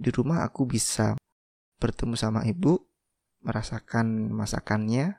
di rumah aku bisa bertemu sama ibu, merasakan masakannya,